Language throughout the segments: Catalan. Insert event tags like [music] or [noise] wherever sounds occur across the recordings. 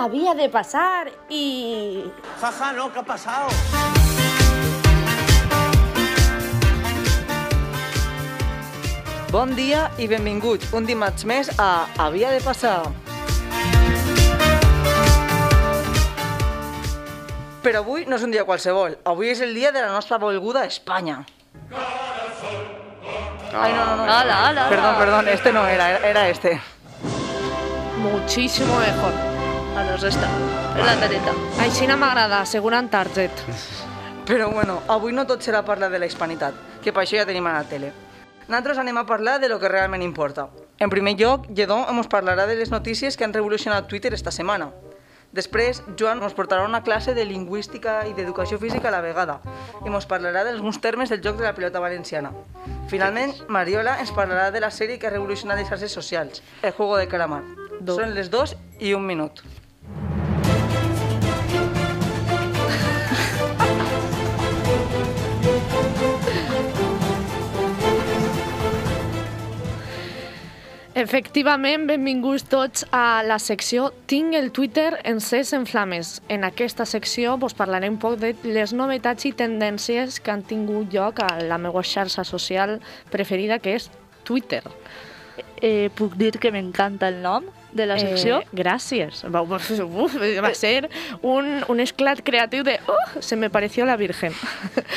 había de pasar y... Jaja, no, ¿qué ha pasado? Bon dia i benvinguts un dimarts més a Havia de passar. Però avui no és un dia qualsevol. Avui és el dia de la nostra volguda Espanya. Ay, no, no, no. Ala, ala, Perdón, perdón, este no era- era este. Muchísimo mejor. Ah, doncs esta. És la tareta. Aixina m'agrada, asseguren target. [laughs] Però bueno, avui no tot serà parlar de la hispanitat, que per això ja tenim a la tele. Nosaltres anem a parlar de lo que realment importa. En primer lloc, Lledó ens parlarà de les notícies que han revolucionat Twitter esta setmana. Després, Joan ens portarà una classe de lingüística i d'educació física a la vegada i ens parlarà d'alguns termes del joc de la pilota valenciana. Finalment, Mariola ens parlarà de la sèrie que ha revolucionat les xarxes socials, El juego de calamar. Do. Són les dos i un minut. Efectivament, benvinguts tots a la secció Tinc el Twitter encès en flames. En aquesta secció vos parlaré un poc de les novetats i tendències que han tingut lloc a la meva xarxa social preferida, que és Twitter. Eh, puc dir que m'encanta el nom de la secció? Eh, gràcies. Va, uf, uf, va ser un, un esclat creatiu de... Oh, se me pareció la Virgen.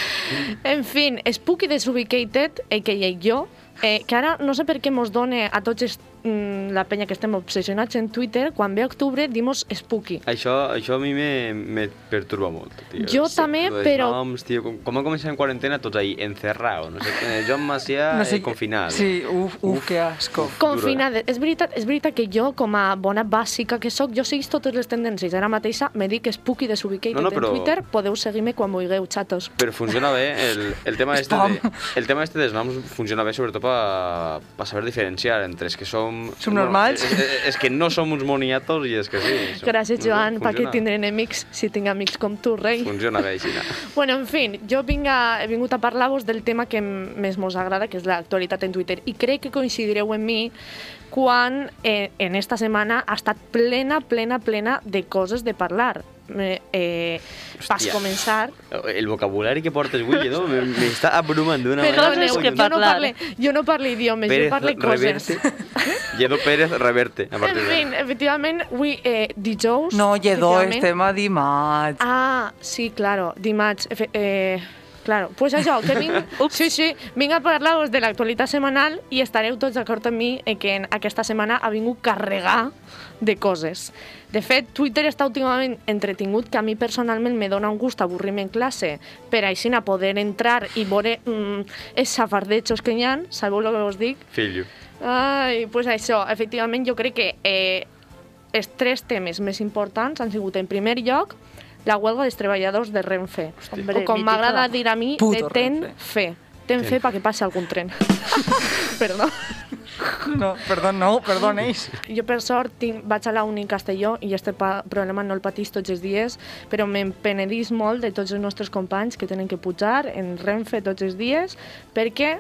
[laughs] en fin, Spooky Desubicated, a.k.a. jo, eh, que ara no sé per què mos dona a tots mm, la penya que estem obsessionats en Twitter, quan ve octubre dimos Spooky. Això, això a mi me, me perturba molt, tio. Jo Sí, també, però- Noms, tio, com, com a començar en quarantena tots ahí, encerrado, no sé què, Joan Macià no sé, eh, confinat. Sí, uf, uf, uf, que asco. Confinada. És veritat, és veritat que jo, com a bona bàsica que sóc, jo seguís totes les tendències. Ara mateixa me dic Spooky Desubicated No, no, però- en Twitter. Podeu seguir-me quan vulgueu, xatos. Però funciona bé, el, el, tema [laughs] este de, el tema este dels noms funciona bé sobretot per saber diferenciar entre els que som... Som normals. És, és, és que no som uns moniatos i és que sí. [laughs] som- Gràcies, no Joan, perquè funciona- tindré enemics si tinc amics com tu, rei. Funciona bé, així. [laughs] Bueno, en fin, jo vinc a, he vingut a parlar-vos del tema que més mos agrada, que és l'actualitat en Twitter. I crec que coincidireu en mi quan eh, en esta setmana ha estat plena, plena, plena de coses de parlar. Eh, eh, pas Hòstia. començar... El vocabulari que portes avui, me- m'està abrumant d'una manera... coses que jo, no parle, jo no parlo idiomes, jo parlo coses. [laughs] Reverte. Lledó Pérez Reverte. A En partir de... fin, efectivament, avui eh, dijous... No, Lledó, efectivament- estem a dimarts. Ah, sí, claro, dimarts. Efe, eh, claro, pues això, que vinc, [laughs] sí, sí, vinc a parlar-vos de l'actualitat setmanal i estareu tots d'acord amb mi en que en aquesta setmana ha vingut carregar de coses. De fet, Twitter està últimament entretingut que a mi personalment me dona un gust avorrir-me en classe per així a poder entrar i veure mm, els xafardejos que hi ha, sabeu el que us dic? Fillo. Ai, pues això, efectivament jo crec que eh, els tres temes més importants han sigut, en primer lloc, la huelga dels treballadors de Renfe. Hombre, o com m'agrada dir a mi, Puto de ten Renfe. fe. Ten fe perquè passi algun tren. [laughs] Perdó. No, perdó, no, perdoneix. Jo, per sort, tinc, vaig a la uni Castelló i este problema no el patís tots els dies, però me'n penedís molt de tots els nostres companys que tenen que pujar en Renfe tots els dies, perquè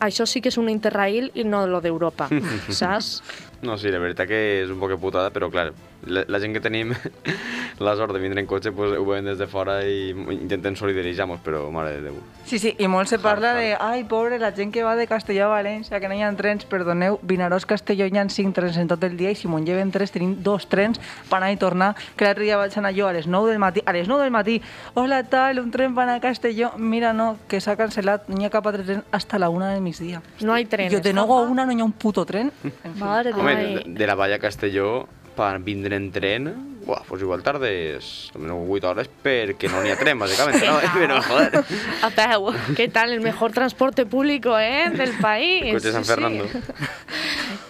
això sí que és un interrail i no lo d'Europa, [laughs] saps? No, sí, la veritat que és un poc putada, però clar, la, la gent que tenim [laughs] la sort de vindre en cotxe, pues, ho veiem des de fora i intentem solidaritzar-nos, però mare de Déu. Sí, sí, i molt se parla Hard, de ai, pobre, la gent que va de Castelló a València, que no hi ha trens, perdoneu, Vinaròs-Castelló hi ha cinc trens en tot el dia i si m'ho lleven tres tenim dos trens per anar i tornar, que l'altre dia vaig anar jo a les 9 del matí, a les 9 del matí, hola tal, un tren per anar a Castelló, mira no, que s'ha cancel·lat, no hi ha cap altre tren hasta la una del migdia. No hay trenes. Jo de 9 a 1 no hi ha un puto tren. En fi. Mare de Home, de, de la Valla Castelló, per vindre en tren, uah, pues igual tardes almenys 8 hores perquè no n'hi ha tren, bàsicament. No, [laughs] [laughs] però, joder, A peu. ¿Qué tal? El mejor transporte público, ¿eh? Del [laughs] país. el cotxe de San Fernando.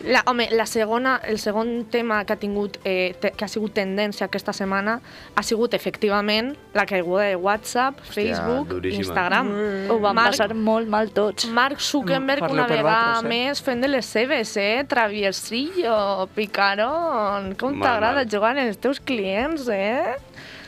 La, home, la segona, el segon tema que ha tingut, eh, te, que ha sigut tendència aquesta setmana ha sigut, efectivament, la caiguda de WhatsApp, Facebook, duríssima. Instagram. Ho van Marc- passar molt mal tots. Mark Zuckerberg Mm, una vegada eh? més fent de les seves, eh? Traviesillo, picarón, com t'agrada jugar en els teus clients, eh?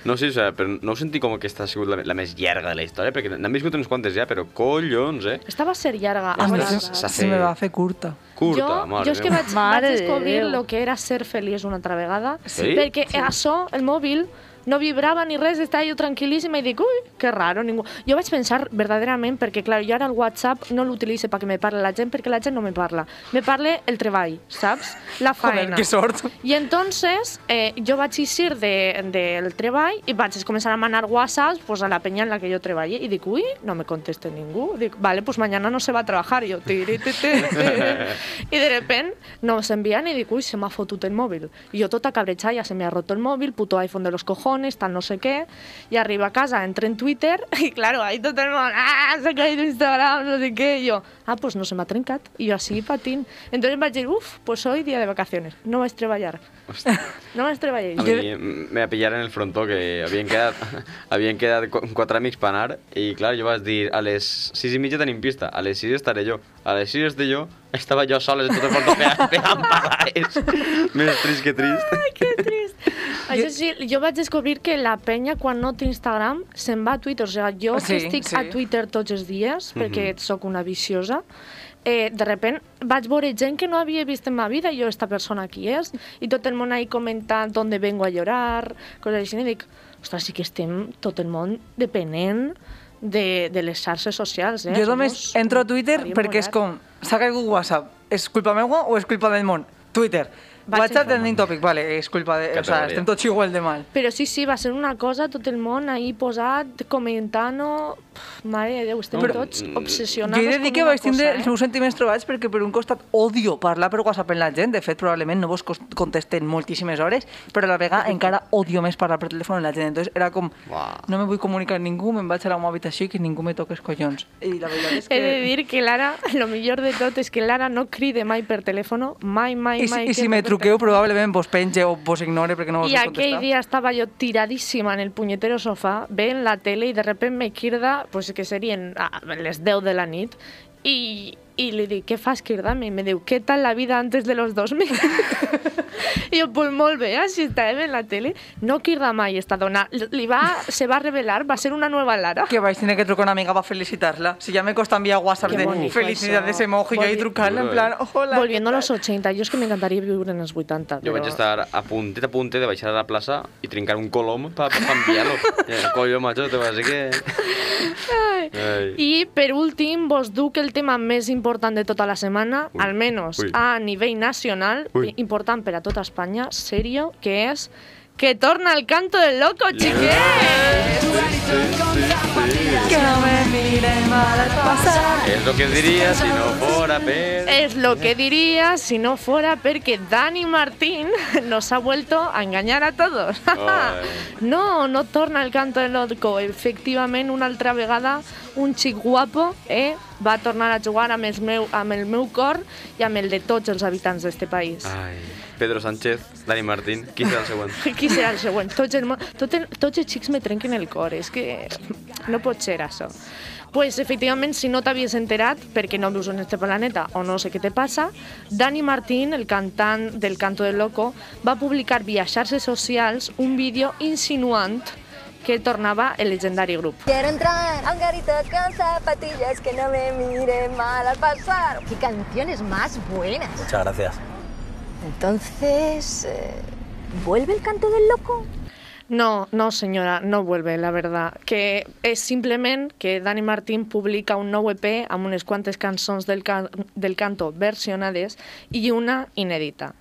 No sé, o sea, però no ho senti com que aquesta ha sigut la, la més llarga de la història, perquè n'han viscut uns quantes ja, però collons, eh? Esta va ser llarga. A mi se, s'ha se me va fer curta. Curta, jo, mare jo és que vaig, vaig de descobrir lo que era ser feliç una altra vegada, Sí? perquè això, el mòbil, no vibrava ni res, estava jo tranquil·líssima i dic, ui, que raro, ningú... Jo vaig pensar verdaderament, perquè clar, jo ara el WhatsApp no l'utilitzo perquè me parla la gent, perquè la gent no me parla. Me parla el treball, saps? La Joder, faena. que sort. I entonces eh, jo vaig eixir de, del treball i vaig començar a manar whatsapps pues, a la peña en la que jo treballe i dic, ui, no me conteste ningú. Dic, vale, pues mañana no se va a trabajar. I jo, tiri, ti, ti, ti. [laughs] I de repente no s'envien i dic, ui, se m'ha fotut el mòbil. I jo tota cabrejada, ja se me ha roto el mòbil, puto iPhone de los cojones, tal no sé què. I arribo a casa, entro en Twitter [laughs] i claro, ahí tot el món, ah, s'ha caído Instagram, no sé què. I jo, ah, pues no se m'ha trencat. I jo així patint. Entonces vaig dir, uf, pues hoy día de vacaciones. No vaig treballar. [laughs] No vaig treballar. A mi me va pillar en el frontó que havien quedat, [laughs] havien quedat qu- quatre amics per anar i clar, jo vaig dir a les sis i mitja tenim pista, a les sis estaré jo. A les sis estaré jo, estava jo soles en tot el frontó pegant, pegant palades. Més trist que trist. que trist. Això sí, jo vaig descobrir que la penya, quan no té Instagram, se'n va a Twitter. O sigui, jo Sí, estic sí. a Twitter tots els dies, perquè sóc una viciosa, eh, de repent vaig veure gent que no havia vist en ma vida, i jo, esta persona qui és, i tot el món ahí comentant on vengo a llorar, coses així, i dic, ostres, sí que estem tot el món depenent de, de les xarxes socials, eh? Jo només entro a Twitter perquè és com, s'ha caigut WhatsApp, és culpa meua o és culpa del món? Twitter. Vaig WhatsApp trending topic, vale, és culpa de... O sea, estem tots igual de mal. Però sí, sí, va ser una cosa, tot el món ahí posat, comentant-ho... Mare de Déu, estem Però, tots mm, obsessionats Jo he de dir que vaig tindre cosa, els eh? meus sentiments trobats perquè per un costat odio parlar per WhatsApp amb la gent, de fet probablement no vos contesten moltíssimes hores, però a la vegada encara odio més parlar per telèfon amb la gent, entonces era com, Uah. no me vull comunicar amb ningú, me'n vaig a la meva habitació i que ningú me toque els collons. I la veritat és que... He de dir que Lara, [laughs] lo millor de tot és que Lara no cride mai per telèfon, mai, mai, I, si- mai. i si crida me per truqueu probablement vos penge o vos ignore perquè no vos I aquell dia estava jo tiradíssima en el punyetero sofà, veient la tele i de repente me crida, pues que serien a les 10 de la nit, i, i li dic, què fas cridant-me? I me diu, què tal la vida antes de los 2000? [laughs] I jo, pues molt bé, així estàvem en la tele. No crida mai esta dona. Li va, se va revelar, va ser una nueva Lara. Que vaig tenir que trucar una amiga para felicitarla. Si ya me costa enviar WhatsApp Qué de felicidades eso. emoji, Volvi- trucarla en plan, hola. Volviendo a ¿qué los tal?". 80, jo és que m'encantaria viure en els 80. Jo però... vaig estar a puntet a puntet de baixar a la plaça i trincar un colom per pa, pa enviar-lo. [laughs] Collo, macho, te va a que... Ai. I per últim, vos duc el tema més important de tota la setmana, Ui. almenys Ui. a nivell nacional, Ui. important per a tota Espanya, serio, que és que torna el canto del loco, xiquets! Que no me miren mal al pasar. És lo que diria si no fora per... Es lo que diría si no fuera porque Dani Martín [laughs] nos ha vuelto a engañar a todos. [laughs] No, no torna el canto del loco. Efectivament, una altra vegada, un xic guapo eh, va tornar a jugar amb, el meu, amb el meu cor i amb el de tots els habitants d'este país. Ai. Pedro Sánchez, Dani Martín, qui serà el següent? [laughs] Qui serà el següent? Tots, el, tot el, tots els xics me trenquen el cor, és que no pot ser això. Pues efectivament, si no t'havies enterat, perquè no vius en este planeta o no sé què te passa, Dani Martín, el cantant del Canto del Loco, va publicar via xarxes socials un vídeo insinuant que tornava el legendari grup. Quiero entrar a un garito con zapatillas que no me miren mal al pasar. ¡Qué canciones más buenas! Muchas gracias. Entonces, eh, ¿vuelve el canto del loco? No, no, senyora, no vuelve, la verdad. Que és simplement que Dani Martín publica un nou EP amb unes quantes cançons del, can del canto versionades i una inèdita.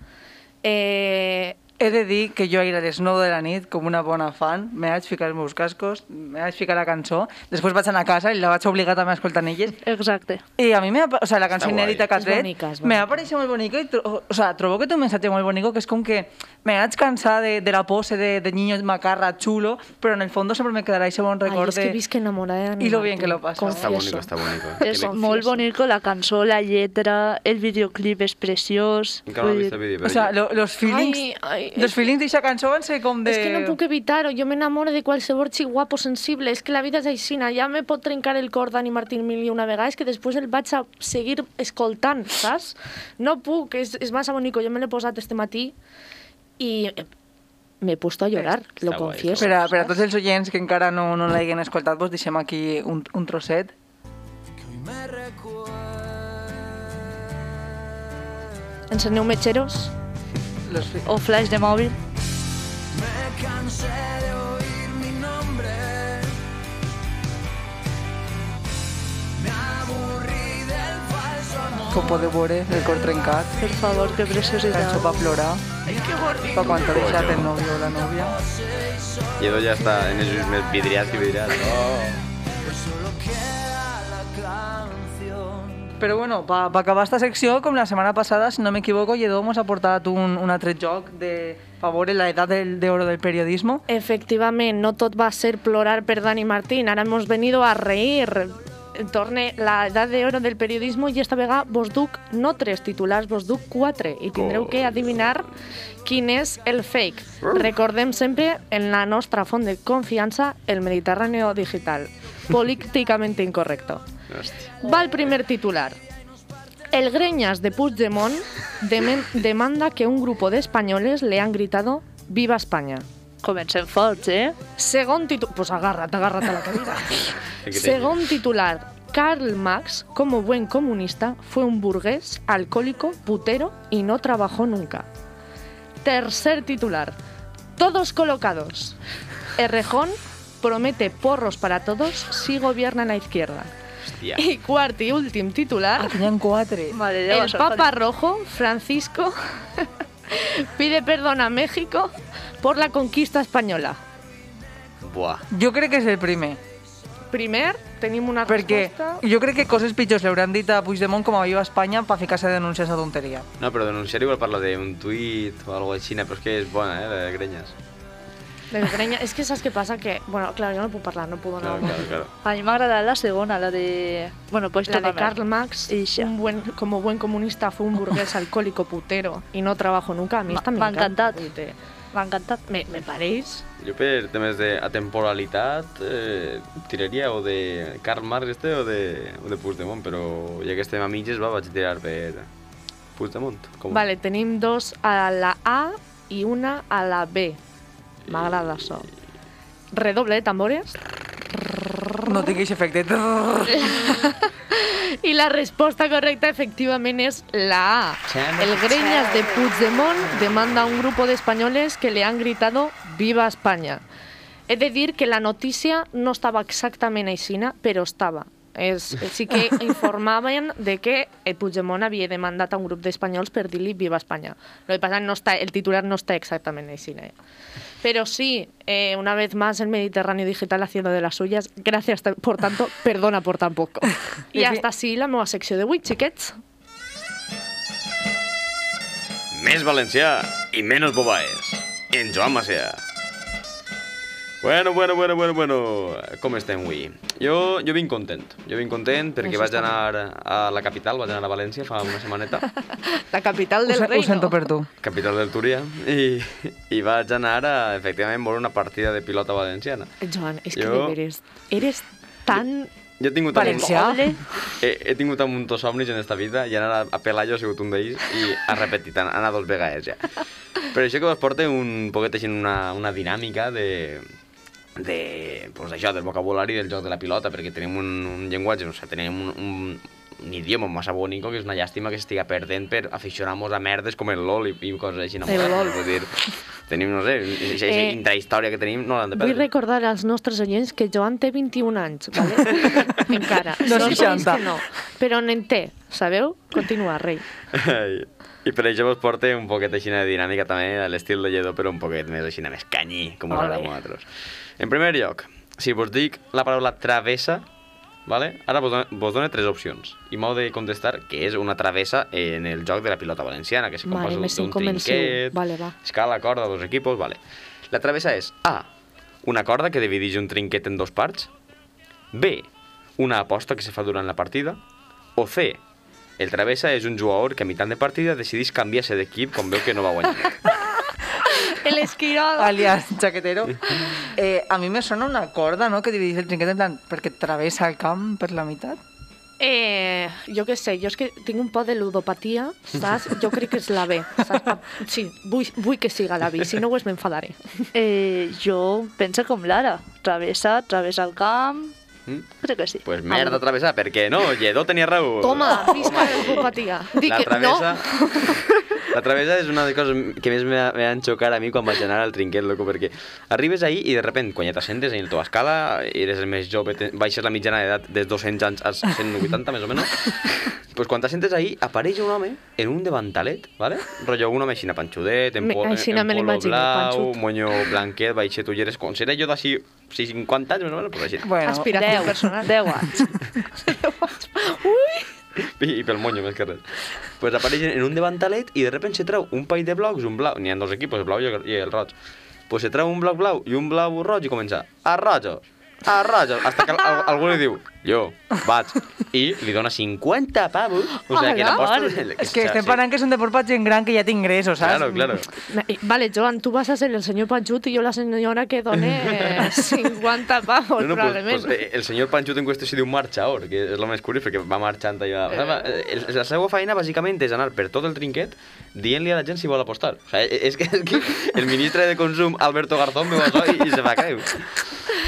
Eh, He de dir que jo ahir a les 9 de la nit, com una bona fan, me vaig ficar els meus cascos, me vaig ficar la cançó, després vaig anar a casa i la vaig obligar també a escoltar en elles. Exacte. I a mi me o sea, la cançó Està inèdita que ha tret me va parèixer molt bonica i o sea, trobo que té un missatge molt bonico que és com que me vaig cansar de, de la pose de, de niño macarra chulo, però en el fondo sempre me quedará ese bon Ai, record és que visc enamorada de Y lo bien que lo paso. Està confieso. bonico, està bonico. És Confieso. molt bonico la cançó, la lletra, el videoclip és preciós. Encara no he vist el vídeo, O sea, lo, los feelings... Ai, ai, los feelings d'aquesta cançó van ser com de... És que no puc evitar-ho, jo m'enamoro de qualsevol xic guapo sensible, és que la vida és aixina, ja me pot trencar el cor Dani Martín mil i una vegada, és que després el vaig a seguir escoltant, saps? No puc, és, és massa bonico, jo me l'he posat este matí i me he puesto a llorar, Està lo confieso. Per a, per a tots els oients que encara no, no l'hagin escoltat, vos deixem aquí un, un trosset. Ensenyeu metgeros. Los, fi- O flash de mòbil. com podeu veure, el cor trencat, Per favor, que preciositat. cançó pa plorar, pa quan t'ha deixat el nòvio o la nòvia. I Edo ja està en els ulls més vidriats que vidriats. [laughs] Oh. Però bueno, pa, pa acabar esta secció, com la setmana passada, si no m'equivoco, Lledó mos ha portat un, un altre joc de favor en la edat del, de oro del periodismo. Efectivament, no tot va ser plorar per Dani Martín, ara hemos venido a reír. Torne la edad de oro del periodismo i esta vegada vos duc no tres titulars, vos duc quatre i tindreu que adivinar quin és el fake. Recordem sempre en la nostra font de confiança el Mediterráneo Digital. [laughs] Políticamente incorrecto. Va el primer titular. El Greñas de Puigdemont demanda que un grupo de españoles le han gritado «Viva España». Comencem forts, eh? Segon titular... Pues a la cabeza. [laughs] Segon titular. Karl Marx, como buen comunista, fue un burgués, alcohólico, putero y no trabajó nunca. Tercer titular. Todos colocados. Errejón promete porros para todos si gobierna la izquierda. Hòstia. [laughs] Y cuarto y último titular. Ah, quatre. Déu, El Papa Rojo, Francisco, [laughs] pide perdón a México por la conquista española. Buah. Jo crec que és el primer, Primer, tenim una perquè resposta... jo crec que coses pitjors li hauran dit a Puigdemont com a viva Espanya per ficar-se a denunciar esa tonteria. No, però denunciar igual parla d'un tuit o algo així, però és que és bona, eh, la de Greñas. De Greña. És que saps què passa? Que, bueno, claro, jo no puc parlar, no puc donar Claro, claro, claro. A mi m'ha agradat la segona, la de... Bueno, pues La de Karl Marx, Ixa. un buen, como buen comunista, fue un burgués [laughs] alcohólico putero y no trabajó nunca. A mí Ma- esta me m'ha encanta. encantat. M'ha encantat. Me, me pareix... Jo per temes de atemporalitat eh, tiraria o de Karl Marx este o de, o de Puigdemont, però ja que estem a mitges va, vaig tirar per Puigdemont. Com? Vale, tenim dos a la A i una a la B. M'agrada això. Redoble de tambores. No tinguis efecte. I la resposta correcta efectivament és la A. El Greñas de Puigdemont demanda a un grupo de españoles que le han gritado «Viva España». He de dir que la notícia no estava exactament aixina, però estava. És, sí que informaven de que el Puigdemont havia demandat a un grup d'espanyols per dir-li «Viva España». Lo que pasa no está, el titular no está exactament aixina. Eh? Pero sí, eh, una vez más el Mediterráneo Digital haciendo de las suyas. Gracias por tanto, perdona por tan poco. [laughs] I hasta així la meva secció d'avui, xiquets. Més valencià i menys bobaes. En Joan Macià. Bueno, bueno, bueno, bueno, bueno. Com estem avui? Jo, jo vinc content. Jo vinc content perquè Això vaig anar a la capital, vaig anar a València fa una setmaneta, [laughs] La capital del se- ho reino. sento per tu. capital del Túria, i, i vaig anar a, efectivament, veure una partida de pilota valenciana. Joan, és que Jo- de veres, eres tan... Jo he tingut Valencià? Un... He, he tingut un munt somnis en esta vida i anar a, a Pelayo ha sigut un d'ells i ha repetit, ha anat dos vegades ja. Però això que vos porta un poquet així una, una dinàmica de, de, pues això, del vocabulari del joc de la pilota, perquè tenim un, un llenguatge, o sigui, tenim un, un, un idioma massa bonico que és una llàstima que s'estiga perdent per aficionar-nos a merdes com el LOL i, i coses així. El LOL. Vull dir, tenim, no sé, aquesta Eh, intrahistòria que tenim no l'han de Vull perdre. recordar als nostres oients que Joan té 21 anys, ¿vale? [laughs] Encara. No 60. que no. Però n'en té, sabeu? Continua, rei. Ai. I per això vos porta un poquet així de dinàmica també a l'estil de Lledó, però un poquet més així més canyí, com us agrada a vosaltres. En primer lloc, si vos dic la paraula travessa, vale? ara vos dono, vos dono tres opcions i m'heu de contestar què és una travessa en el joc de la pilota valenciana, que se Mare, composa me d'un sent com el seu. trinquet, Vale, va. escala, corda, dos equipos, vale. La travessa és A, una corda que divideix un trinquet en dos parts, B, una aposta que se fa durant la partida, o C, el travessa és un jugador que a mitjà de partida decideix canviar-se d'equip quan veu que no va guanyar. [laughs] El [laughs] esquirol. alias chaquetero. Eh, a mi me sona una corda, no?, que dividís el trinquet en plan perquè travessa el camp per la meitat. Eh, jo què sé, jo és que tinc un por de ludopatia, saps? Jo crec que és la B, saps? Sí, vull, vull que siga la B, si no pues m'enfadaré. Eh, jo penso com l'ara. Travessa, travessa el camp... Mm? Crec que sí. Pues merda travessar, perquè no, Lledó tenia raó. Toma, visca la ludopatia. Dic La que travessa... no. La travessa és una de les coses que més me, me van xocar a mi quan vaig anar al trinquet, loco, perquè arribes ahí i de repente, quan ja t'assentes en la teva escala, eres el més jove, te- baixes la mitjana d'edat dels 200 anys als 180, més o menys, pues quan t'assentes ahí, apareix un home en un davantalet, ¿vale? Rollo un home així panxudet, en, Me- po aixina en me polo l'imagino, blau, panxut. moño blanquet, baixet, ulleres, com seré jo d'ací 50 anys, més o menys, pues així. Bueno, Aspiració 10, personal. 10 [laughs] anys. Ui! [laughs] I, pel monyo, més que res. Pues apareix en un davantalet i de repente se treu un país de blocs, un blau, n'hi ha dos equipos, el blau i el, roig. Pues se treu un bloc blau i un blau roig i comença a rojo, a hasta que al, algú li diu, jo, vaig, i li dona 50 pavos, o sigui que l'aposta... és que estem parlant que és un deport per gent gran que ja té ingressos, saps? Claro, claro. Eh, Vale, Joan, tú vas a ser el señor Panchut y yo la señora que done [laughs] eh, 50 pavos, No, no, pues, probablement. pues, eh, el senyor Panxut en qüestió s'hi diu marxador, que és el més curiós, perquè va marxant allà. Eh. La seva feina, bàsicament, és anar per tot el trinquet dient-li a la gent si vol apostar. O sigui, és que, és que el ministre de Consum, Alberto Garzón, veu això i, i se fa creu.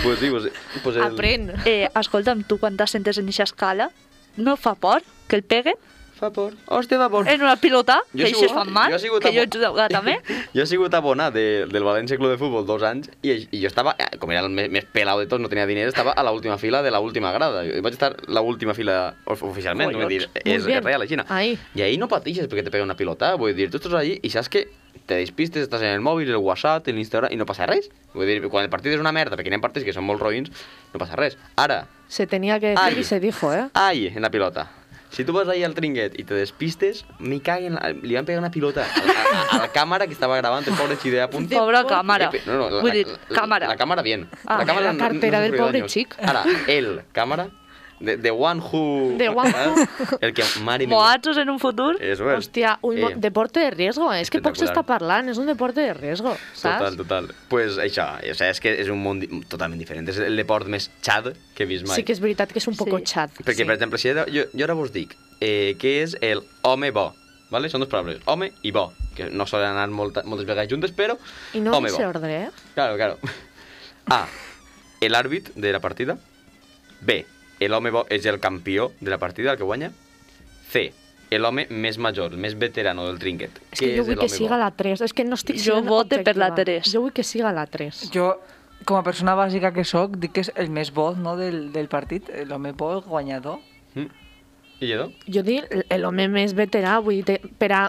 Pues sí, pues, pues el... Aprèn. Eh, escolta'm, tu quan t'assentes en eixa escala, no fa por que el peguen Fa por. Hòstia, va por. en una pilota, Jo que sigut- fan mal, jo que jo he jugat també. [laughs] Jo he sigut abonat de, del València Club de Futbol dos anys i, i jo estava, eh, com era el més, més pelau de tots, no tenia diners, estava a l'última fila de l'última grada. Jo vaig estar a l'última fila of oficialment, vull dir, és, és real, així. Ahí. I ahí no patixes perquè te pega una pilota, vull dir, tu estàs allí i saps que te despistes, estàs en el mòbil, el WhatsApp, l'Instagram, i no passa res. Vull dir, quan el partit és una merda, perquè hi ha partits que són molt roïns, no passa res. Ara, Se tenía que decir Ay. y se dijo, ¿eh? Ai, en la pilota. Si tu vas ahí al trinquet i te despistes, me caguen... La... Li van pegar una pilota a, a, a la càmera que estava gravant, el pobre xidea a punt. Pobra càmera. No, no, la, Vull dir, la, càmera. La, cámara bien. Ah, cámara la cartera del sufrió pobre daños. chic. Ara, el, cámara, de, de one who... The one who. ¿sabes? El que mare meva. Moatos en un futur. Eso es. Hòstia, un Eh, deporte de riesgo. És que poc s'està parlant, és un deporte de riesgo, saps? Total, total. Pues això, o sea, és que és un món di- totalment diferent. És el deport més xad que he vist mai. Sí que és veritat que és un poco Sí. xat. Perquè, sí. per exemple, si jo, jo, jo ara vos dic eh, què és el home bo, ¿vale? Són dues paraules, home i bo, que no solen anar molta, moltes vegades juntes, però I no home bo. ordre, eh? Claro, claro. [laughs] A, el àrbit de la partida. B, el home bo és el campió de la partida, el que guanya. C, el home més major, el més veterano del trinquet. És que Què jo és vull que siga bo? la 3. És que no estic Jo vote per la objectiva. 3. Jo vull que siga la 3. Jo, com a persona bàsica que sóc, dic que és el més bo no, del, del partit, l'home bo, el guanyador. Mm? I Lledó? Jo dic l'home més veterà, vull dir, per a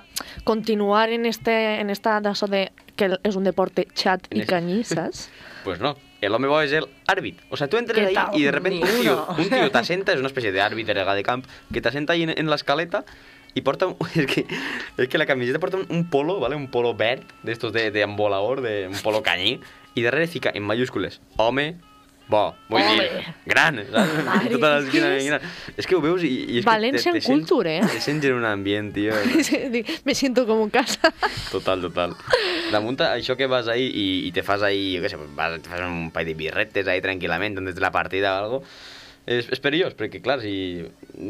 continuar en, este, en esta d'això de que és un deporte xat i canyí, saps? [laughs] Pues no, el home bo és el àrbit. O sea, tú entres ¿Qué ahí y de repente un tío, un tío t'assenta, és una espècie d'àrbit erega de camp, que t'assenta ahí en, en l'escaleta i porta un, [laughs] és que, és que la camiseta porta un, un polo, ¿vale? un polo verd, d'estos de, de embolador, de un polo canyí, i darrere fica en mayúscules, home, bo, vull dir, gran, saps? Mare, [laughs] Tota és que l'esquina ben gran. És que ho veus i, i és València que en culture, eh? Te sents en un ambient, tio. [laughs] Me siento como en casa. Total, total. Damunt això que vas ahí i, i te fas ahí, jo què sé, vas, te fas un paio de birretes ahí tranquil·lament de la partida o algo, és, és perillós, perquè clar, si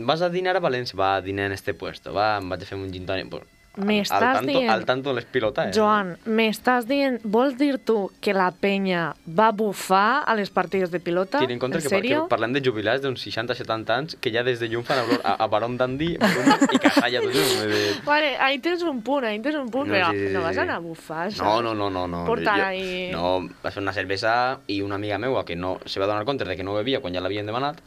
vas a dinar a València, va a dinar en este puesto, va, em vaig a fer un gin tònic, pues, M'estàs tanto, dient- al tanto les pilotades. Joan, m'estàs dient, vols dir tu que la penya va bufar a les partides de pilota? Tiene en compte en que, que parlem de jubilats d'uns 60-70 anys que ja des de llum fan a, a Barón Dandy, i Casalla, tot junt. vull dir, Vale, ahí tens un punt, ahí tens un punt, No, però sí, sí, no vas anar a bufar, No, saps? no, no, no. no. Portar Jo- ahí- No, va fer una cervesa i una amiga meua que no se va donar compte de que no bevia quan ja l'havien demanat,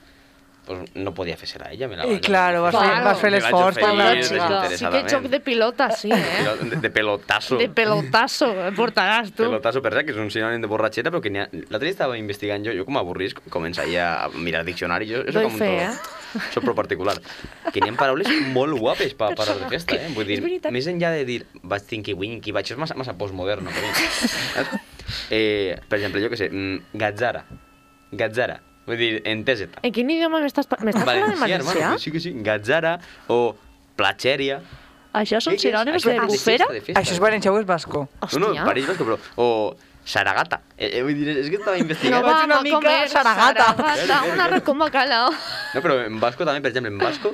pues no podia fer-se-la ella. Me la I claro, vas fer, Claro. vas fer Me vaig l'esforç per la Sí, xica. que Sí que joc de pilota, sí, [laughs] eh? De, de pelotazo. De pelotazo, [laughs] eh, portaràs tu. Pelotazo per que és un sinònim de borratxera, però que ha... L'altre dia estava investigant jo, jo com avorrisc, començaria a mirar diccionari, jo, soc com un fe, todo. Soc pro particular. Que n'hi ha paraules molt guapes per parar de festa, eh? Vull dir, més enllà de dir vaig tinky winky, vaig, és massa, massa postmoderno? [laughs] Eh, per exemple, jo què sé, mm, gatzara. Gatzara. Vull dir, entesa-te. En quin idioma m'estàs m'estàs parlant en Valencià, hermano, sí que sí. Gatzara o platxèria. Això són sinònims de bufera? Això és valencià o és basco? No, no, Hòstia. París Basco, però... O Saragata. Eh, eh, vull dir, és que estava No investigant. vaig va una a mica comer saragata. saragata, una arroz con bacalao. No, però en basco també, per exemple, en basco,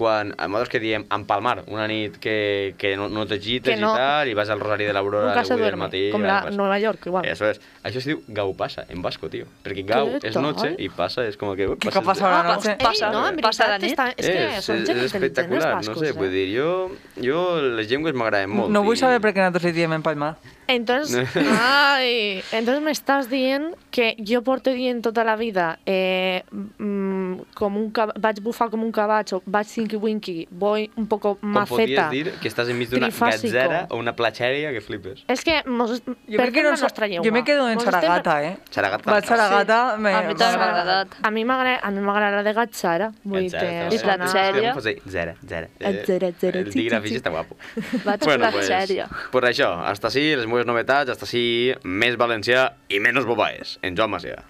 quan, a modos que diem empalmar, una nit que, que no, no t'agites Que no. i tal, i vas al Rosari de l'Aurora Nunca a les 8 del duerme, matí. com la vas. Nueva York, igual. Eso es. Això es diu gau passa, en basco, tio. Perquè gau és noche tal? i passa és com que... Uh, Què passes- passa a la Ah, noche? Passa- Ei, no, en passa la veritat, nit. està, és que són és, gent és intel·ligent, els espectacular, bascos, no sé, eh? vull dir, jo, jo les llengües m'agraden molt. No vull i- saber per què nosaltres li diem empalmar. Entonces, [laughs] ay, entonces me estás dient que jo porto dient tota la vida eh, mm, com un vaig bufar com un cabatxo, vaig cinqui-winqui, voy un poco Com podies maceta. dir que estàs enmig d'una gatzera o una platxèria que flipes. És que mos, Jo, crec que no, la nostra llengua. jo me quedo en Saragata, eh? Saragata. Vaig a Saragata, me... A mi m'agrada a mi m'agrada de gatzara, vull dir, És la sèrie. Zera, zera. Zera, zera, El sí, tigre sí, fix sí. està guapo. Vaig bueno, per pues, sèrie. pues això, hasta així les meves novetats, hasta així més valencià i menys bobaes. En Joan Macià.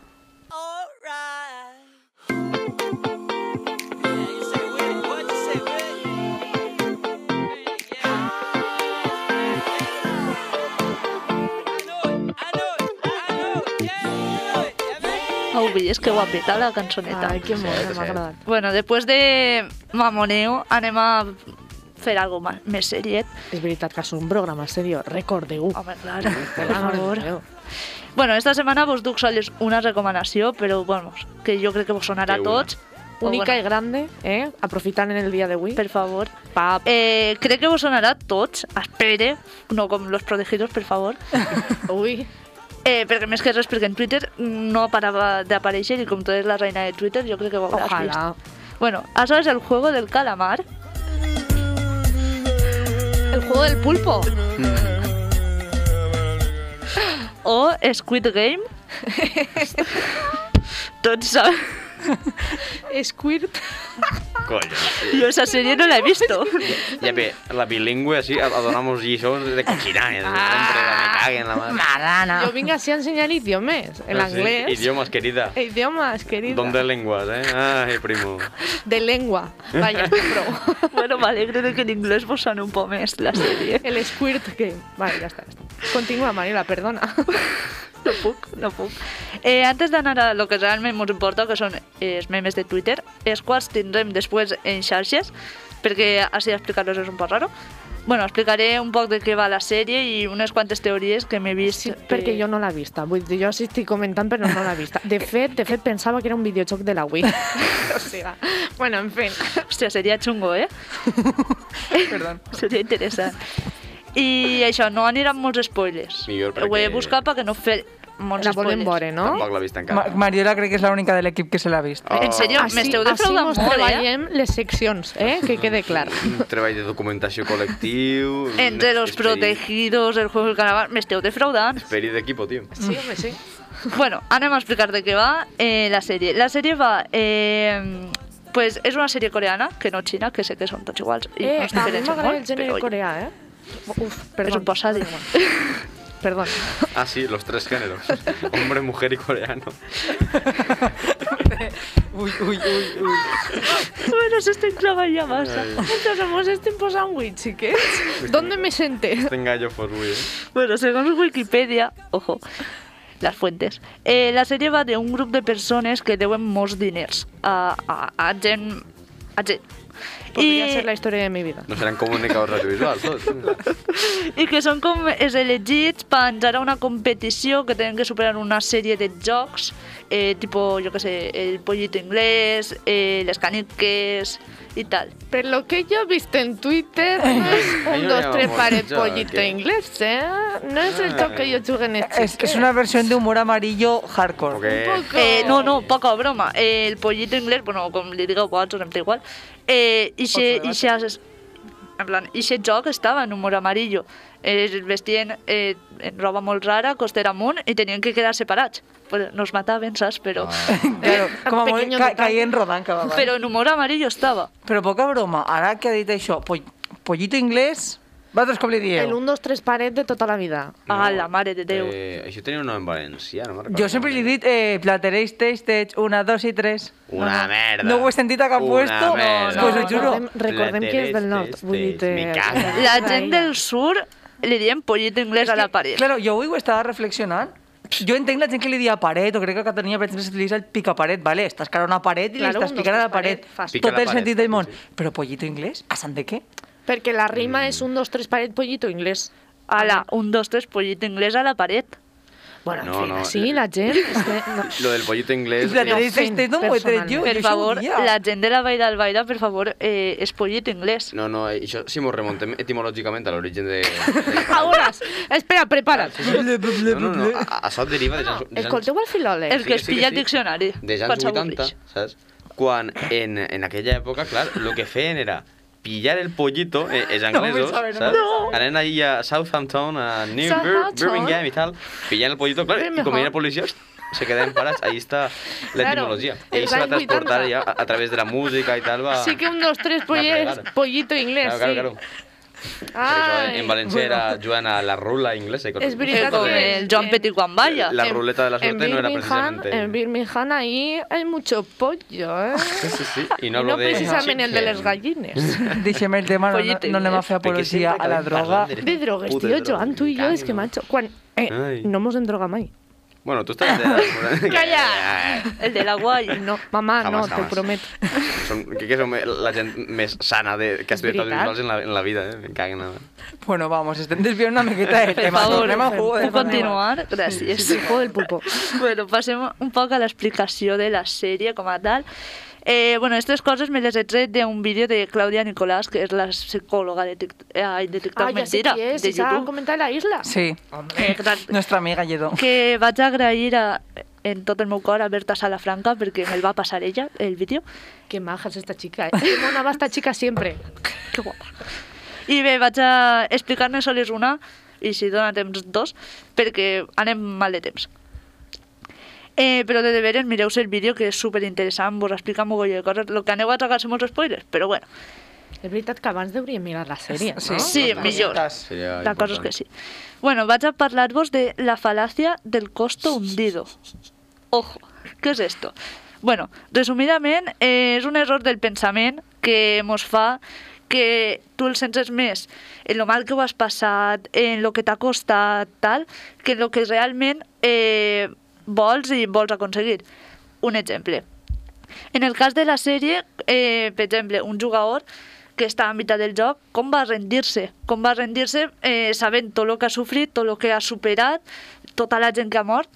És que guapeta la cançoneta. Ai, que mona, sí. m'ha agradat. Bueno, després de mamoneo anem a fer algo ma- més seriet. És veritat que és un programa serio, recordeu. Home, clar, per favor. Bueno, esta setmana vos duc sols una recomanació, però, bueno, que jo crec que vos sonarà a tots. Única i bueno, grande, eh? aprofitant en el dia d'avui. Per favor. Pap. Eh, crec que vos sonarà a tots, espere, no com los protegidos, per favor. Ui, [laughs] Eh, perquè més que res, perquè en Twitter no parava d'aparèixer i com tu eres la reina de Twitter, jo crec que ho hauràs vist. Bueno, això és el juego del calamar. El juego del pulpo. [laughs] o Squid Game. [laughs] Tots saben... Squirt. Coño. Jo esa sèrie no l'he visto. [laughs] Ja bé, la bilingüe així, a, a donar-nos lliçons de cochinanes. Ah. Sempre me caguen la. Marana. Jo vinc així a ensenyar idiomes. El anglès. Idiomas, querida. Idiomas, querida. ¿Dónde lenguas, eh? Ay, primo. De lengua. Vaya, prou. [laughs] bueno, m'alegre de que en anglès vos soni un poc més la sèrie. El Squirt Game. Vale, ja està. Ja està. Continua, Mariela, perdona. [laughs] No puc, no puc. Eh, antes d'anar a lo que realment ens importa, que són eh, els memes de Twitter, els quals tindrem després en xarxes, perquè així explicar-los és un poc raro. Bueno, explicaré un poc de què va la sèrie i unes quantes teories que m'he vist. Sí, perquè jo no l'he vista. Vull dir, jo sí estic comentant, però no l'he vista. De fet, de fet, pensava que era un videojoc de la Wii. [laughs] o sigui, bueno, en fin. Hòstia, seria xungo, eh? [laughs] Perdó. Seria interessant. I això, no aniran molts spoilers. Millor Ho he perquè- buscat perquè no fer molts La volem spoilers. veure, no? Tampoc l'ha vist Ma encara. Mariola crec que és l'única de l'equip que se l'ha vist. Oh. En sèrio, m'esteu defraudant molt, eh? treballem les seccions, eh? Que quede clar. [laughs] Un treball de documentació col·lectiu... Entre los protegidos, el juego del calamar, m'esteu defraudant. Esperit d'equipo, tio. Sí, home, sí. [laughs] Bueno, anem a explicar de què va eh, la sèrie. La sèrie va... Eh, pues és una sèrie coreana, que no xina, que sé que són tots iguals i Eh, no a mi m'agrada el gènere coreà, eh? Uf, és perdó. un posadi. Perdón. Ah, sí, los tres géneros. [laughs] Hombre, mujer y coreano. Uy, uy, uy, uy. bueno, s'estem clavant ja massa. Entonces este tipo sándwich, chiques. ¿Dónde me senté? Gallo for we, eh? Bueno, segons Wikipedia, ojo, las fuentes, eh, la sèrie va d'un grup de persones que deuen molts diners a, a, a gent... A gent. Podría ser la historia de mi vida. No seran comunicadors audiovisuals, tots. i que són com els elegits per entrar a una competició que tenen que superar una sèrie de jocs, eh, tipo, jo que sé, el pollito inglés, eh, les caniques i tal. Pero lo que yo he visto en Twitter no es un, dos, tres, joc, pollito ¿eh? inglés, ¿eh? No es el toque que yo jugué en este. Es, es una versión de humor amarillo hardcore. Ok. Un poco. Eh, no, no, poca broma. Eh, el pollito inglés, bueno, com li digueu vosaltres, em té igual. Eh, ixe, ixe, en plan, ixe joc estava en humor amarillo. Eh, es vestien eh, en roba molt rara, costera amunt, i tenien que quedar separats. Pues no es mataven, saps? Però, [laughs] Claro, como muy, Pequeño ca, en rodanca, va, va. però en humor amarillo estava. Però poca broma, ara que ha dit això, poll, pollito inglès, vosaltres com li El dieu? 1, 2, 3 pared de toda la vida. Ah, la mare de Déu. Eh, això tenia un nom en valencià, no me'n. Jo sempre li he dit eh, platereix, teix, teix, una, dos i tres. Una merda. No ho he sentit a cap Una puesto? merda. Pues ho juro. Recordem, recordem que és del nord. Este, Vull dir, este, me cago. La gent del sur li diem pollito inglés a la paret. Claro, jo avui ho estava reflexionant Jo entenc la gent que li dia paret, o crec que a Catalunya, per exemple, s'utilitza el picaparet, vale? Estàs cara a una paret i Claro, li estàs picant a la paret. paret, Tot el paret, sentit del sí, món. sí. Però pollito inglès? A sant de què? Perquè la rima és un, dos, tres, paret, pollito, inglès. Ala, un, dos, tres, pollito inglés a la paret. Bueno, en No, no, així eh. la gent... És que, no. [laughs] Lo del pollito inglés... La eh, fent este no m'ho he tret jo, Per favor, la gent de la Vall d'Albaida, per favor, eh, és pollito inglés. No, no, això si mos remontem etimològicament a l'origen de... [laughs] Ahora, espera, prepara't. No, no, no, a- això deriva de... De Escolteu el filòleg. El que es sí que pilla sí. el diccionari. de anys 80, s'avorreix. saps? Quan en, en aquella època, clar, el que feien era pillar el pollito, eh, [laughs] els anglesos, sabe, no saps? me Anant ahí a Southampton, a New Bir Southampton. Birmingham i tal, pillant el pollito, clar, i com Birmingham. era policia, se quedaven parats. Ahí està Claro, l'etimologia. els Ell se va anys transportar 80. ja a, a través de la música i tal, va... Sí que un, dos, tres, va pollets, fregar. pollito inglés, Claro, claro, sí. claro. En, en valencià era jugant a la rula inglesa. i. És veritat que... el Joan Petit quan balla. La ruleta de la suerte no era precisamente... En Birmingham ahí hay mucho pollo, ¿eh? [laughs] Sí, sí, sí. I Y no no, hablo de... precisamente el de chicken. gallines. [laughs] Deixem el tema, no, no, no anem a fer apologia a la droga. de- drogues, droga, Joan, tú y yo, me es que macho. Quan, eh, no hemos en droga mai. Bueno, tu estàs... De... [laughs] Calla! El de la guai. No, mamá, no, Jamás, te jamás. prometo. Som, crec que som la gent més sana de, que ha estudiat audiovisuals en la, en la vida, eh? Me caguen. Bueno, vamos, estem desviant una miqueta del Per tema. favor, Tornem al jugo del puc continuar? Gràcies. Pulpo del pulpo. bueno, passem un poc a l'explicació de la sèrie com a tal. Eh, bueno, aquestes coses me les he tret d'un vídeo de Clàudia Nicolàs, que és la psicòloga de, tic, eh, de TikTok Ah, Mentira, qui és, de YouTube. comenta la isla. Sí, Eh, que tal- nostra amiga Lledó. que vaig agrair a, en tot el meu cor a Berta Salafranca perquè me'l va passar ella, el vídeo. Qué maja es esta chica, eh. Qué mona va esta chica siempre. [laughs] Que guapa. I bé, vaig a explicar-ne sols una, i si dona temps dos, perquè anem mal de temps. Eh, però de deberes mireu el vídeo que és super interessant, vos explica un mogolló de coses. Lo que aneu a tragar són molts spoilers, però bueno, És veritat que abans hauríem mirar la sèrie, no? Sí, millor. Seria la cosa és que sí. Bueno, vaig a parlar-vos de la falacia del costo hundido. Ojo, què és esto? Bueno, resumidament, eh, és un error del pensament que mos fa que tu el senses més en lo mal que ho has passat, en lo que t'ha costat, tal, que en lo que realment eh, vols i vols aconseguir. Un exemple. En el cas de la sèrie, eh, per exemple, un jugador que està a mitjà del joc, com va rendir-se? Com va rendir-se eh, sabent tot el que ha sofrit, tot el que ha superat, tota la gent que ha mort,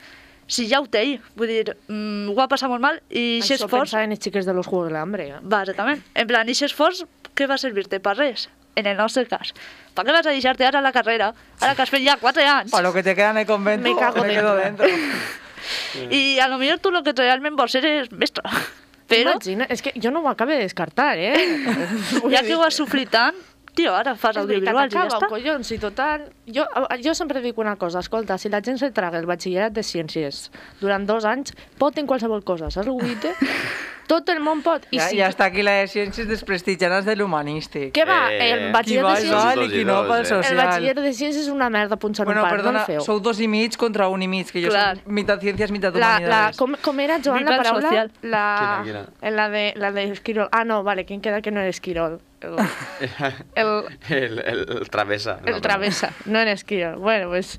si ja ho té. Vull dir, mm, ho ha passat molt mal i aquest Això esforç, pensava en els xiques de los Juegos de l'Hambre. Eh? bàsicament, en plan, aquest esforç, què va servir-te? Per res, en el nostre cas. Per què vas a deixar-te ara la carrera? Ara que has fet ja 4 anys. Para lo que te queda en el convento, Me cago quedo dentro. dentro. [laughs] I a lo millor tu el que realment vols ser és mestre. Però, Imagina, és que jo no ho acabo de descartar, eh? [laughs] ja que ho has sofrit tant, tio, ara fas audiovisuals i ja acaba, està. collons, i total... Jo, jo sempre dic una cosa, escolta, si la gent se traga el batxillerat de ciències durant dos anys, pot en qualsevol cosa, saps el que vull? [laughs] Tot el món pot. I Ja, si ja està aquí la de ciències desprestigiades de l'humanístic. Què va? Eh, el Qui batxiller va, de ciències... val i qui no pel dos, eh? El social. batxiller de ciències és una merda punxant Bueno, un par, perdona, no el feu. sou dos i mig contra un i mig, que jo Clar. soc mitad ciències, mitad La, la, humanidades. com, com era, Joan, la paraula? social. La, Quina, quina? en la de, la de Esquirol. Ah, no, vale, ¿quién queda que no era Esquirol? El, el, [laughs] El, el, el travessa. el travessa, no era Esquirol. Bueno, pues,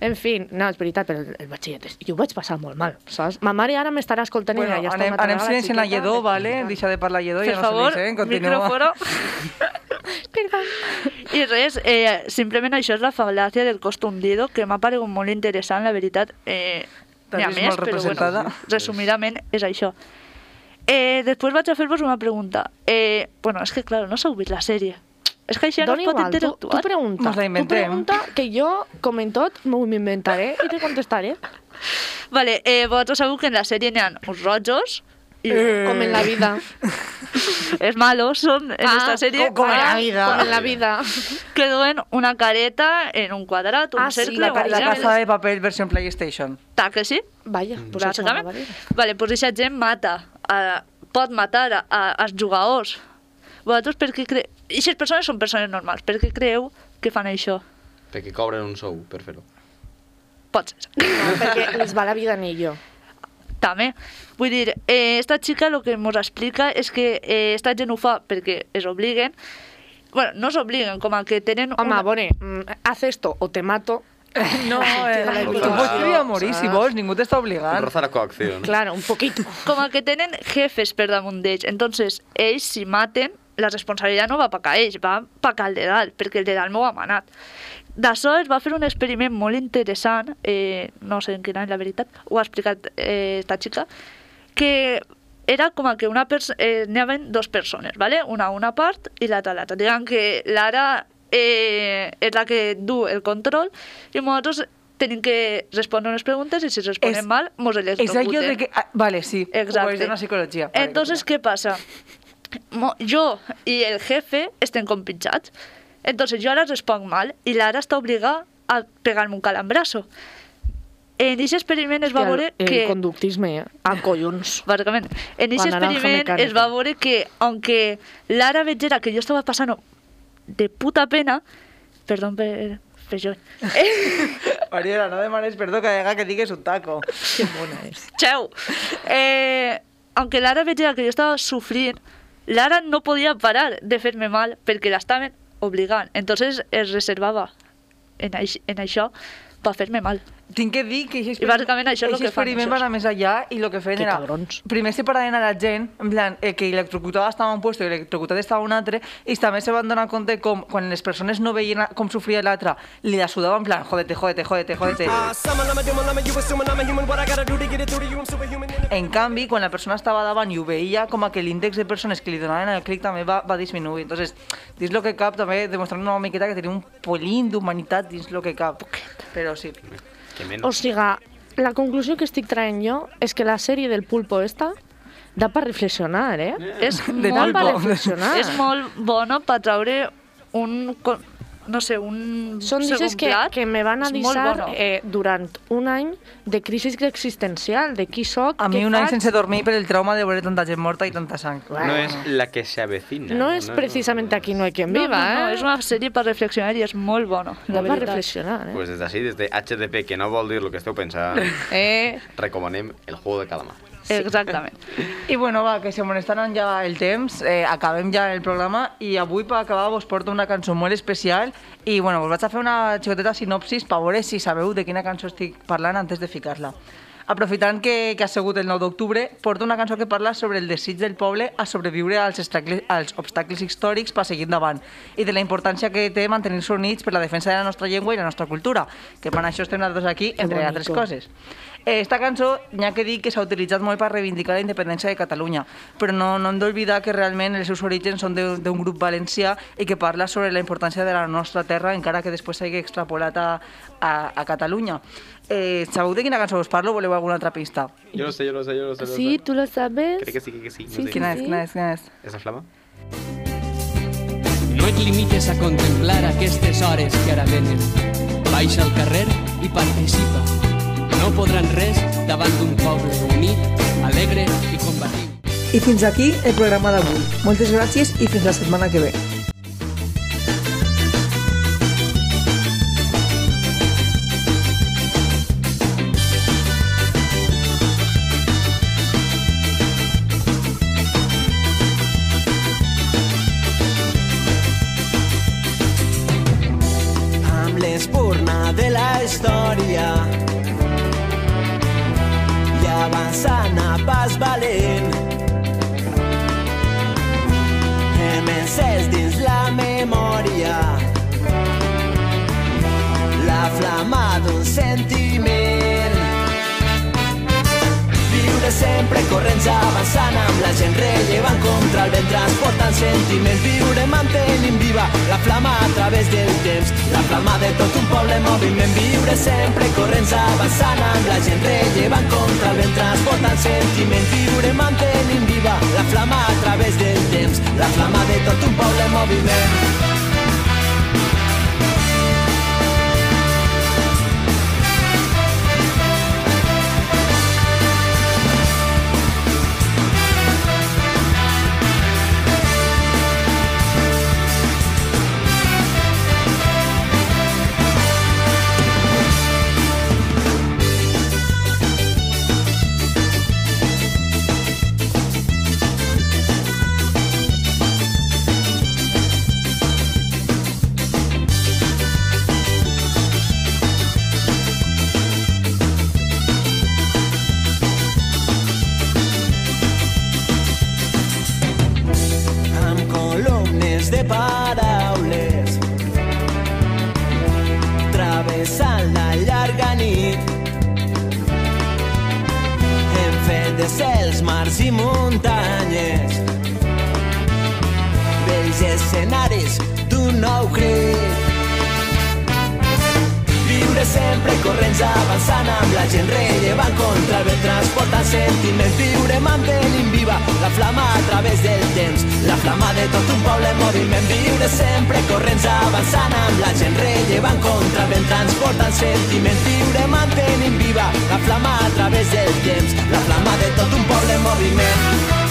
en fin, no, és veritat, però el, el batxiller, jo ho vaig passar molt mal, saps? Ma mare ara m'estarà escoltant Bueno, i ja està anem, una anem silenciant la lledó, vale? Deixa de parlar lledó, Per ja no favor, se dice, continua. micrófono. [laughs] Perdó. I res, eh, simplement això és la fal·làcia del cost hundido, que m'ha paregut molt interessant, la veritat. Eh, vist més, molt però representada? bueno, resumidament és això. Eh, després vaig a fer-vos una pregunta. Eh, bueno, és que, clar, no s'ha vist la sèrie. És que això no es pot igual, tu, tu interactuar. pregunta, la tu pregunta que jo, com en tot, m'ho inventaré i te contestaré. Vale, eh, vosaltres sabeu que en la sèrie n'hi ha uns rojos i Eh. Com en la vida. [laughs] els malos són en Ah, esta sèrie com- com en la vida. Com en la vida. que duen una careta en un quadrat, un Ah, sí, cercle, La, ca- la triangle. casa de papel versión PlayStation. Ta que sí? Vaya, Mm. pues això no. Vale, doncs aquesta gent mata, a, pot matar a, a, als jugadors. Vosaltres per què cre... Aquestes persones són persones normals. Per què creu que fan això? Perquè cobren un sou per fer-ho. Pot ser. No, perquè les va la vida ni jo. També. Vull dir, eh, esta xica el que ens explica és que eh, esta gent ho fa perquè es obliguen. Bueno, no s'obliguen, com a que tenen Home, una... Bone, mm, haz esto o te mato. No, eh, tu pots triar morir si vols, ningú t'està obligant. Roza la coacción. Claro, un poquito. com a que tenen jefes per damunt d'ells. Entonces, ells, si maten, la responsabilitat no va pa a ells, va pa el de dalt, perquè el de dalt m'ho ha manat. D'això es va fer un experiment molt interessant, eh, no sé en quin any, la veritat, ho ha explicat eh, esta xica, que era com a que una eh, anaven dos persones, ¿vale? una a una part i l'altra a l'altra. Digan que l'Ara eh, és la que du el control i nosaltres tenim que respondre unes preguntes i si responem És- mal, mos És allò electrocuten. de que... ah, Vale, sí. Exacte. Ho de una psicologia. Vale, Entonces, ¿qué pasa? Mo- Yo y el jefe estén compinchats. Entonces, yo ahora responc mal y Lara està obligada a pegar-me un calambrazo. En aquest experiment es va veure el, que... el conductisme, eh? a collons. Bàsicament, en La aquest experiment mecànica. es va veure que, aunque Lara vegera que yo estaba pasando de puta pena, perdón per, per jo, eh, Mariela, no demanes perdó que haga que digues un taco. Que bona és. Cheu. Eh, aunque Lara vegera que jo estava sofrint, Lara no podia parar de fer-me mal perquè l'estaven obligant. Entonces es reservava en, aix en això per fer-me mal. Tinc que dir que aquest I bàsicament això és el que fan, experiment va anar més allà i el que feien Que era... cabrons. Primer separaven a la gent, en plan, eh, que electrocutada estava en un puesto i electrocutat estava un altre, i també se van donar compte com, quan les persones no veien com sofria l'altre, li la sudava en plan, jódete, jódete, jódete, jódete. En canvi, quan la persona estava davant i ho veia, com a que l'índex de persones que li donaven el clic també va, va disminuir. Entonces, dins lo que cap, també demostrant una miqueta que tenim un polín d'humanitat dins lo que cap. Però sí. Que menos. O siga, la conclusió que estic traient jo és que la sèrie del pulpo esta da per reflexionar, eh? [laughs] És De molt, per reflexionar. és molt bona per traure un... No sé, un Són segon dices que, plat. que me van És avisar bona. eh, durant un any de crisi existencial, de qui soc, A mi un any faig. sense dormir per el trauma de veure tanta gent morta i tanta sang. No es la que se avecina. No és precisamente aquí no hay quien No, viva, no, no, eh? és una sèrie per reflexionar i és molt bona. La per reflexionar, eh? Pues des d'ací, des de HDP, que no vol dir el que esteu pensant, [laughs] Eh, recomanem el juego de calamar. Exactament. [laughs] I bueno, va, que se m'està anant ja el temps, eh, acabem ja el programa i avui per acabar vos porto una cançó molt especial i bueno, vos vaig a fer una xicoteta sinopsis per veure si sabeu de quina cançó estic parlant antes de ficar-la. Aprofitant que, que ha sigut el 9 d'octubre, porto una cançó que parla sobre el desig del poble a sobreviure als, als obstacles històrics per seguir endavant i de la importància que té mantenir-se units per la defensa de la nostra llengua i la nostra cultura, que per això estem nosaltres aquí, entre altres coses. Eh, Esta cançó, n'hi ha que dir que s'ha utilitzat molt per reivindicar la independència de Catalunya, però no, no hem d'oblidar que realment els seus orígens són de- d'un grup valencià i que parla sobre la importància de la nostra terra, encara que després s'hagi extrapolat a, a, a Catalunya. Eh, sabeu de quina cançó us parlo o voleu alguna altra pista? Yo lo sé, yo lo sé, yo lo sé. lo sí, sé. tú lo sabes. Crec que sí, que sí. No Sí, sé. sí. Quina és, quina és, quina és? ¿Es la flama? No et limites a contemplar aquestes hores que ara venen. Baixa al carrer i participa. Podran res davant d'un poble unit, alegre i combatiu. I fins aquí el programa d'avui. Moltes gràcies i fins la setmana que ve. Corrents avançant amb la gent rellevant contra el vent transportant sentiments viure mantenint viva la flama a través del temps. La flama de tot un poble en moviment viure sempre corrents avançant amb la gent rellevant contra el vent transportant sentiments viure mantenint viva la flama a través del temps. La flama de tot un poble en moviment gent rellevant contra el vent transportant sentiments. Viure mantenint viva la flama a través del temps. La flama de tot un poble en moviment. Viure sempre corrents avançant amb la gent rellevant contra el vent transportant sentiments. Viure mantenint viva la flama a través del temps. La flama de tot un poble en moviment.